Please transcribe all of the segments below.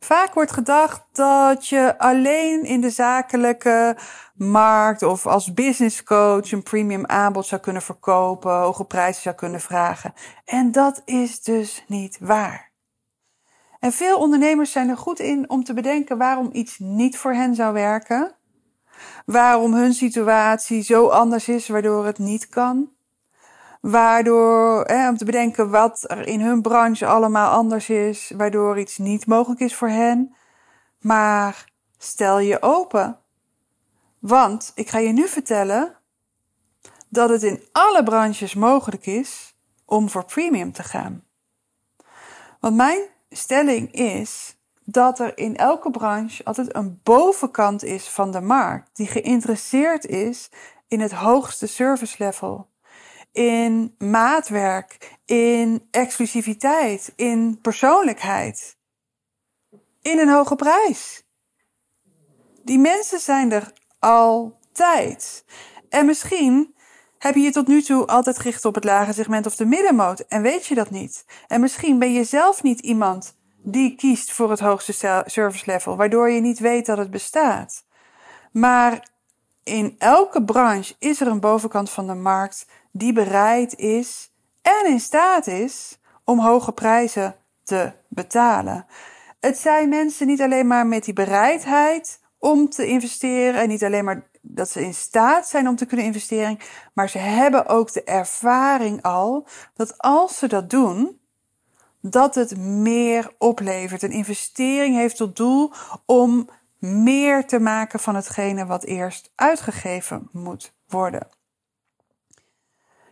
Vaak wordt gedacht dat je alleen in de zakelijke markt of als business coach een premium aanbod zou kunnen verkopen, hoge prijzen zou kunnen vragen. En dat is dus niet waar. En veel ondernemers zijn er goed in om te bedenken waarom iets niet voor hen zou werken. Waarom hun situatie zo anders is waardoor het niet kan. Waardoor, hè, om te bedenken wat er in hun branche allemaal anders is, waardoor iets niet mogelijk is voor hen. Maar stel je open. Want ik ga je nu vertellen dat het in alle branches mogelijk is om voor premium te gaan. Want mijn stelling is dat er in elke branche altijd een bovenkant is van de markt die geïnteresseerd is in het hoogste service level in maatwerk, in exclusiviteit, in persoonlijkheid, in een hoge prijs. Die mensen zijn er altijd. En misschien heb je je tot nu toe altijd gericht op het lage segment of de middenmoot en weet je dat niet. En misschien ben je zelf niet iemand die kiest voor het hoogste service level, waardoor je niet weet dat het bestaat. Maar in elke branche is er een bovenkant van de markt die bereid is en in staat is om hoge prijzen te betalen. Het zijn mensen niet alleen maar met die bereidheid om te investeren en niet alleen maar dat ze in staat zijn om te kunnen investeren, maar ze hebben ook de ervaring al dat als ze dat doen, dat het meer oplevert. Een investering heeft tot doel om meer te maken van hetgene wat eerst uitgegeven moet worden.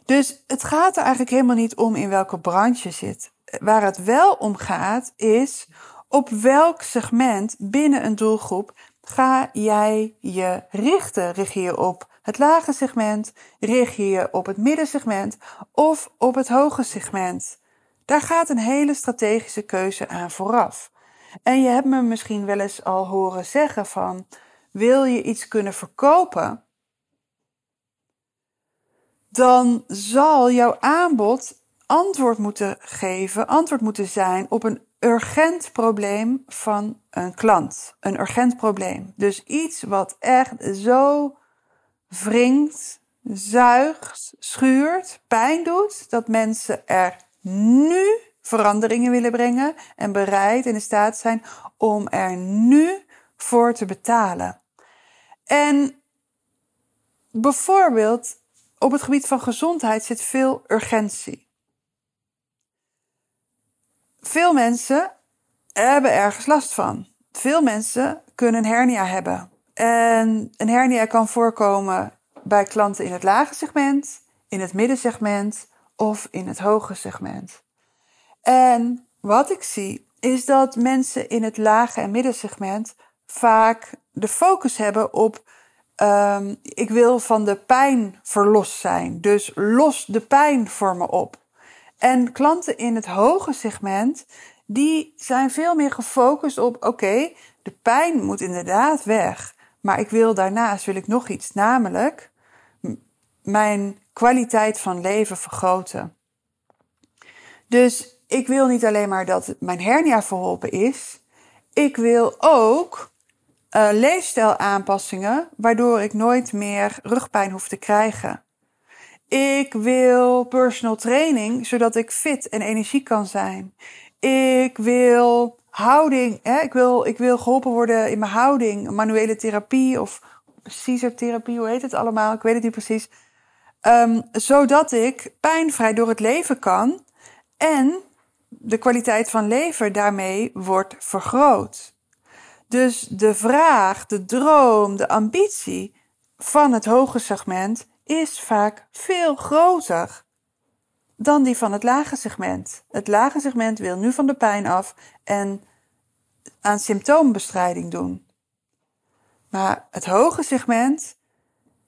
Dus het gaat er eigenlijk helemaal niet om in welke branche je zit. Waar het wel om gaat is op welk segment binnen een doelgroep ga jij je richten? Richt je je op het lage segment? Richt je je op het middensegment? Of op het hoge segment? Daar gaat een hele strategische keuze aan vooraf. En je hebt me misschien wel eens al horen zeggen van, wil je iets kunnen verkopen? Dan zal jouw aanbod antwoord moeten geven, antwoord moeten zijn op een urgent probleem van een klant. Een urgent probleem. Dus iets wat echt zo wringt, zuigt, schuurt, pijn doet, dat mensen er nu veranderingen willen brengen en bereid en in staat zijn om er nu voor te betalen. En bijvoorbeeld op het gebied van gezondheid zit veel urgentie. Veel mensen hebben ergens last van. Veel mensen kunnen een hernia hebben. En een hernia kan voorkomen bij klanten in het lage segment, in het middensegment of in het hoge segment. En wat ik zie is dat mensen in het lage en middensegment vaak de focus hebben op um, ik wil van de pijn verlost zijn. Dus los de pijn voor me op. En klanten in het hoge segment, die zijn veel meer gefocust op oké, de pijn moet inderdaad weg. Maar ik wil daarnaast wil ik nog iets, namelijk mijn kwaliteit van leven vergroten. Dus ik wil niet alleen maar dat mijn hernia verholpen is. Ik wil ook uh, leefstijlaanpassingen, waardoor ik nooit meer rugpijn hoef te krijgen. Ik wil personal training, zodat ik fit en energiek kan zijn. Ik wil houding, hè? Ik, wil, ik wil geholpen worden in mijn houding, manuele therapie of Caesar-therapie, hoe heet het allemaal? Ik weet het niet precies. Um, zodat ik pijnvrij door het leven kan en de kwaliteit van leven daarmee wordt vergroot. Dus de vraag, de droom, de ambitie van het hoge segment is vaak veel groter dan die van het lage segment. Het lage segment wil nu van de pijn af en aan symptoombestrijding doen. Maar het hoge segment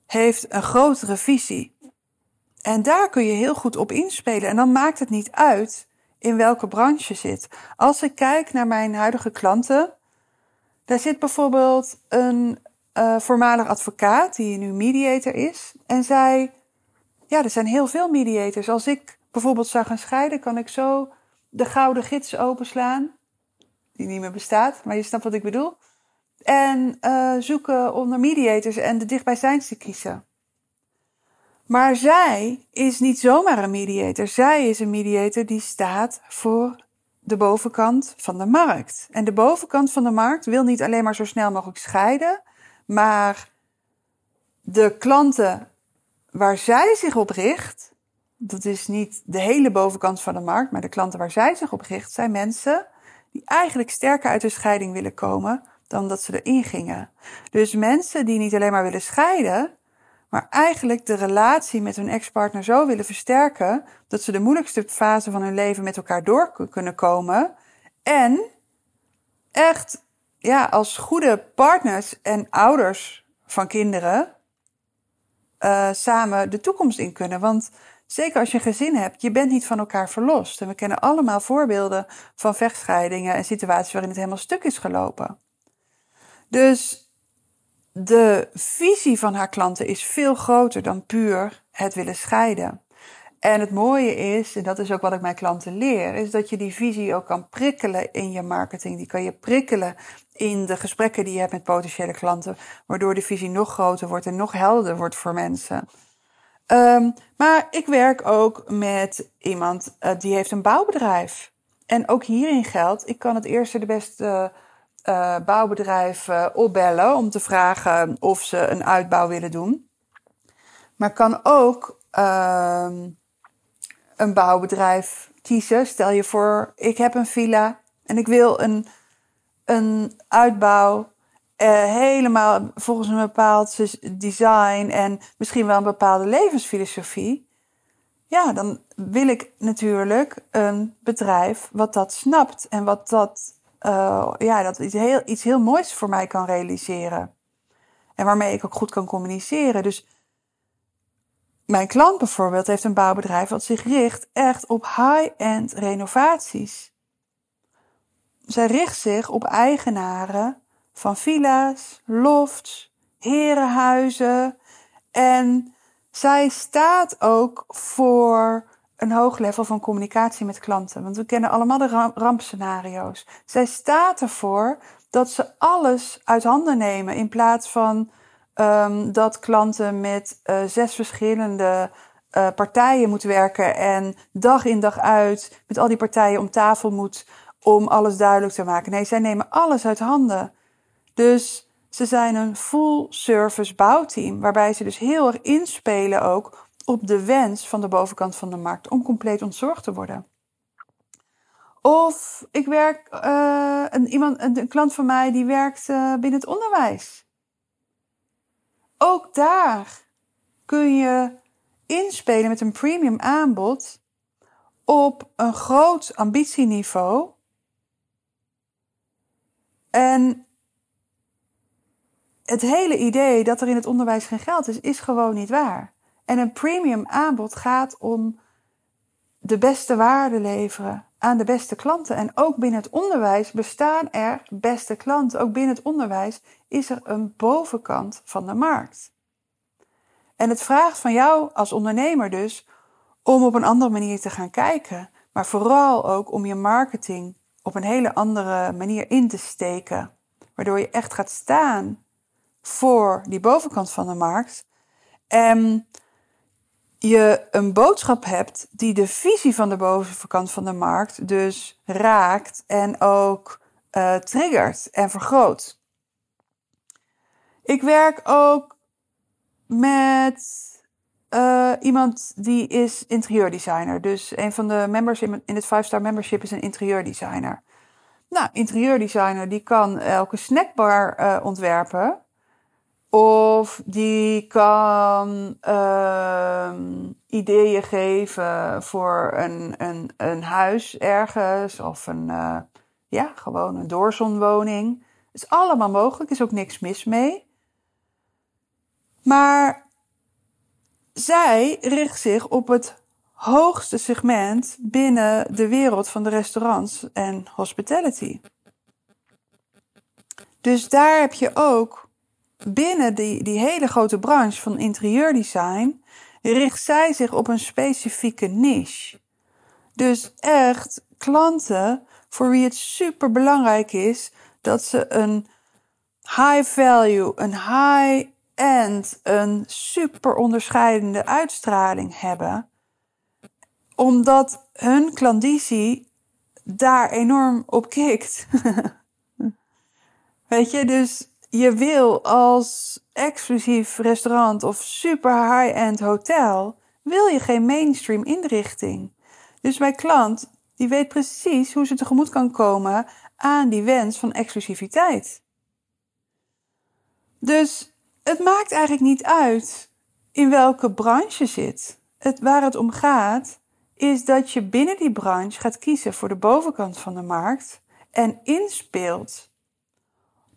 heeft een grotere visie. En daar kun je heel goed op inspelen. En dan maakt het niet uit in welke branche zit. Als ik kijk naar mijn huidige klanten, daar zit bijvoorbeeld een uh, voormalig advocaat die nu mediator is. En zij, ja, er zijn heel veel mediators. Als ik bijvoorbeeld zou gaan scheiden, kan ik zo de gouden gids openslaan. Die niet meer bestaat, maar je snapt wat ik bedoel. En uh, zoeken onder mediators en de dichtbijzijnste kiezen. Maar zij is niet zomaar een mediator. Zij is een mediator die staat voor de bovenkant van de markt. En de bovenkant van de markt wil niet alleen maar zo snel mogelijk scheiden, maar de klanten waar zij zich op richt, dat is niet de hele bovenkant van de markt, maar de klanten waar zij zich op richt, zijn mensen die eigenlijk sterker uit de scheiding willen komen dan dat ze erin gingen. Dus mensen die niet alleen maar willen scheiden, maar eigenlijk de relatie met hun ex-partner zo willen versterken dat ze de moeilijkste fase van hun leven met elkaar door kunnen komen en echt ja, als goede partners en ouders van kinderen uh, samen de toekomst in kunnen. Want zeker als je een gezin hebt, je bent niet van elkaar verlost. En we kennen allemaal voorbeelden van vechtscheidingen en situaties waarin het helemaal stuk is gelopen. Dus de visie van haar klanten is veel groter dan puur het willen scheiden. En het mooie is, en dat is ook wat ik mijn klanten leer, is dat je die visie ook kan prikkelen in je marketing. Die kan je prikkelen in de gesprekken die je hebt met potentiële klanten, waardoor de visie nog groter wordt en nog helderder wordt voor mensen. Um, maar ik werk ook met iemand uh, die heeft een bouwbedrijf. En ook hierin geldt, ik kan het eerste de beste uh, opbellen om te vragen of ze een uitbouw willen doen. Maar kan ook ehm, een bouwbedrijf kiezen. Stel je voor, ik heb een villa en ik wil een, een uitbouw. Uh, helemaal volgens een bepaald design en misschien wel een bepaalde levensfilosofie. Ja, dan wil ik natuurlijk een bedrijf wat dat snapt en wat dat, uh, ja, dat iets heel, iets heel moois voor mij kan realiseren. En waarmee ik ook goed kan communiceren. Dus mijn klant bijvoorbeeld heeft een bouwbedrijf dat zich richt echt op high-end renovaties. Zij richt zich op eigenaren van villa's, lofts, herenhuizen en zij staat ook voor een hoog level van communicatie met klanten. Want we kennen allemaal de rampscenario's. Zij staat ervoor dat ze alles uit handen nemen in plaats van um, dat klanten met uh, zes verschillende uh, partijen moeten werken en dag in dag uit met al die partijen om tafel moet om alles duidelijk te maken. Nee, zij nemen alles uit handen. Dus ze zijn een full service bouwteam, waarbij ze dus heel erg inspelen ook op de wens van de bovenkant van de markt om compleet ontzorgd te worden. Of ik werk, uh, een, iemand, een, klant van mij die werkt uh, binnen het onderwijs. Ook daar kun je inspelen met een premium aanbod op een groot ambitieniveau. En het hele idee dat er in het onderwijs geen geld is, is gewoon niet waar. En een premium aanbod gaat om de beste waarde leveren aan de beste klanten. En ook binnen het onderwijs bestaan er beste klanten. Ook binnen het onderwijs is er een bovenkant van de markt. En het vraagt van jou als ondernemer dus om op een andere manier te gaan kijken, maar vooral ook om je marketing op een hele andere manier in te steken, waardoor je echt gaat staan voor die bovenkant van de markt. En je een boodschap hebt die de visie van de bovenkant van de markt dus raakt en ook uh, triggert en vergroot. Ik werk ook met uh, iemand die is interieurdesigner. Dus een van de members in, het 5-star membership is een interieurdesigner. Nou, interieurdesigner die kan elke snackbar uh, ontwerpen. Of die kan uh, ideeën geven voor een, een, een huis ergens. Of een, uh, ja, gewoon een doorzonwoning. is allemaal mogelijk, is ook niks mis mee. Maar zij richt zich op het hoogste segment binnen de wereld van de restaurants en hospitality. Dus daar heb je ook binnen die, die hele grote branche van interieurdesign, richt zij zich op een specifieke niche. Dus echt klanten voor wie het super belangrijk is dat ze een high value, een high end, een super onderscheidende uitstraling hebben. Omdat hun klandizie daar enorm op kikt. Weet je, dus je wil als exclusief restaurant of super high-end hotel, wil je geen mainstream inrichting. Dus mijn klant, die weet precies hoe ze tegemoet kan komen aan die wens van exclusiviteit. Dus het maakt eigenlijk niet uit in welke branche zit. Het, waar het om gaat, is dat je binnen die branche gaat kiezen voor de bovenkant van de markt en inspeelt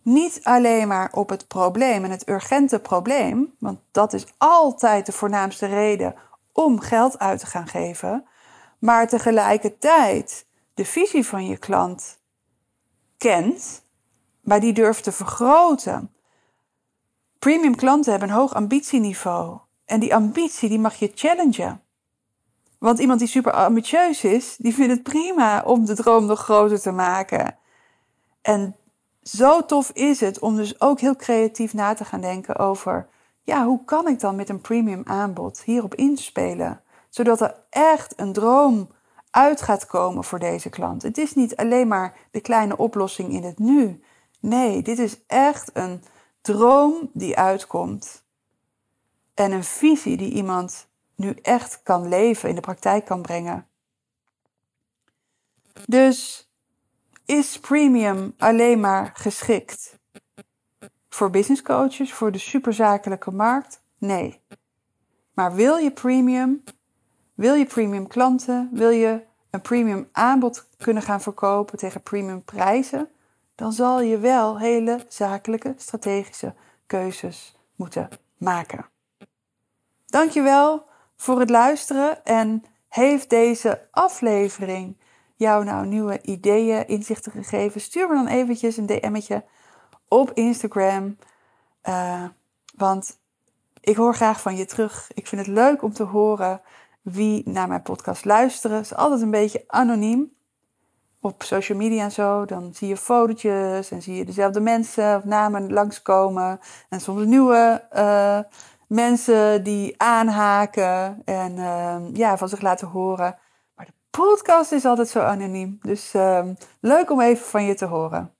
niet alleen maar op het probleem en het urgente probleem, want dat is altijd de voornaamste reden om geld uit te gaan geven, maar tegelijkertijd de visie van je klant kent, maar die durft te vergroten. Premium klanten hebben een hoog ambitieniveau en die ambitie die mag je challengen. Want iemand die super ambitieus is, die vindt het prima om de droom nog groter te maken. En zo tof is het om dus ook heel creatief na te gaan denken over, ja, hoe kan ik dan met een premium aanbod hierop inspelen? Zodat er echt een droom uit gaat komen voor deze klant. Het is niet alleen maar de kleine oplossing in het nu. Nee, dit is echt een droom die uitkomt. En een visie die iemand nu echt kan leven, in de praktijk kan brengen. Dus is premium alleen maar geschikt voor business coaches, voor de superzakelijke markt? Nee. Maar wil je premium? Wil je premium klanten? Wil je een premium aanbod kunnen gaan verkopen tegen premium prijzen? Dan zal je wel hele zakelijke, strategische keuzes moeten maken. Dankjewel voor het luisteren en heeft deze aflevering jou nou nieuwe ideeën, inzichten gegeven, stuur me dan eventjes een DM'tje op Instagram. Uh, want ik hoor graag van je terug. Ik vind het leuk om te horen wie naar mijn podcast luisteren. Het is altijd een beetje anoniem. Op social media en zo, dan zie je fotootjes en zie je dezelfde mensen of namen langskomen. En soms nieuwe uh, mensen die aanhaken en uh, ja, van zich laten horen podcast is altijd zo anoniem. Dus uh, leuk om even van je te horen.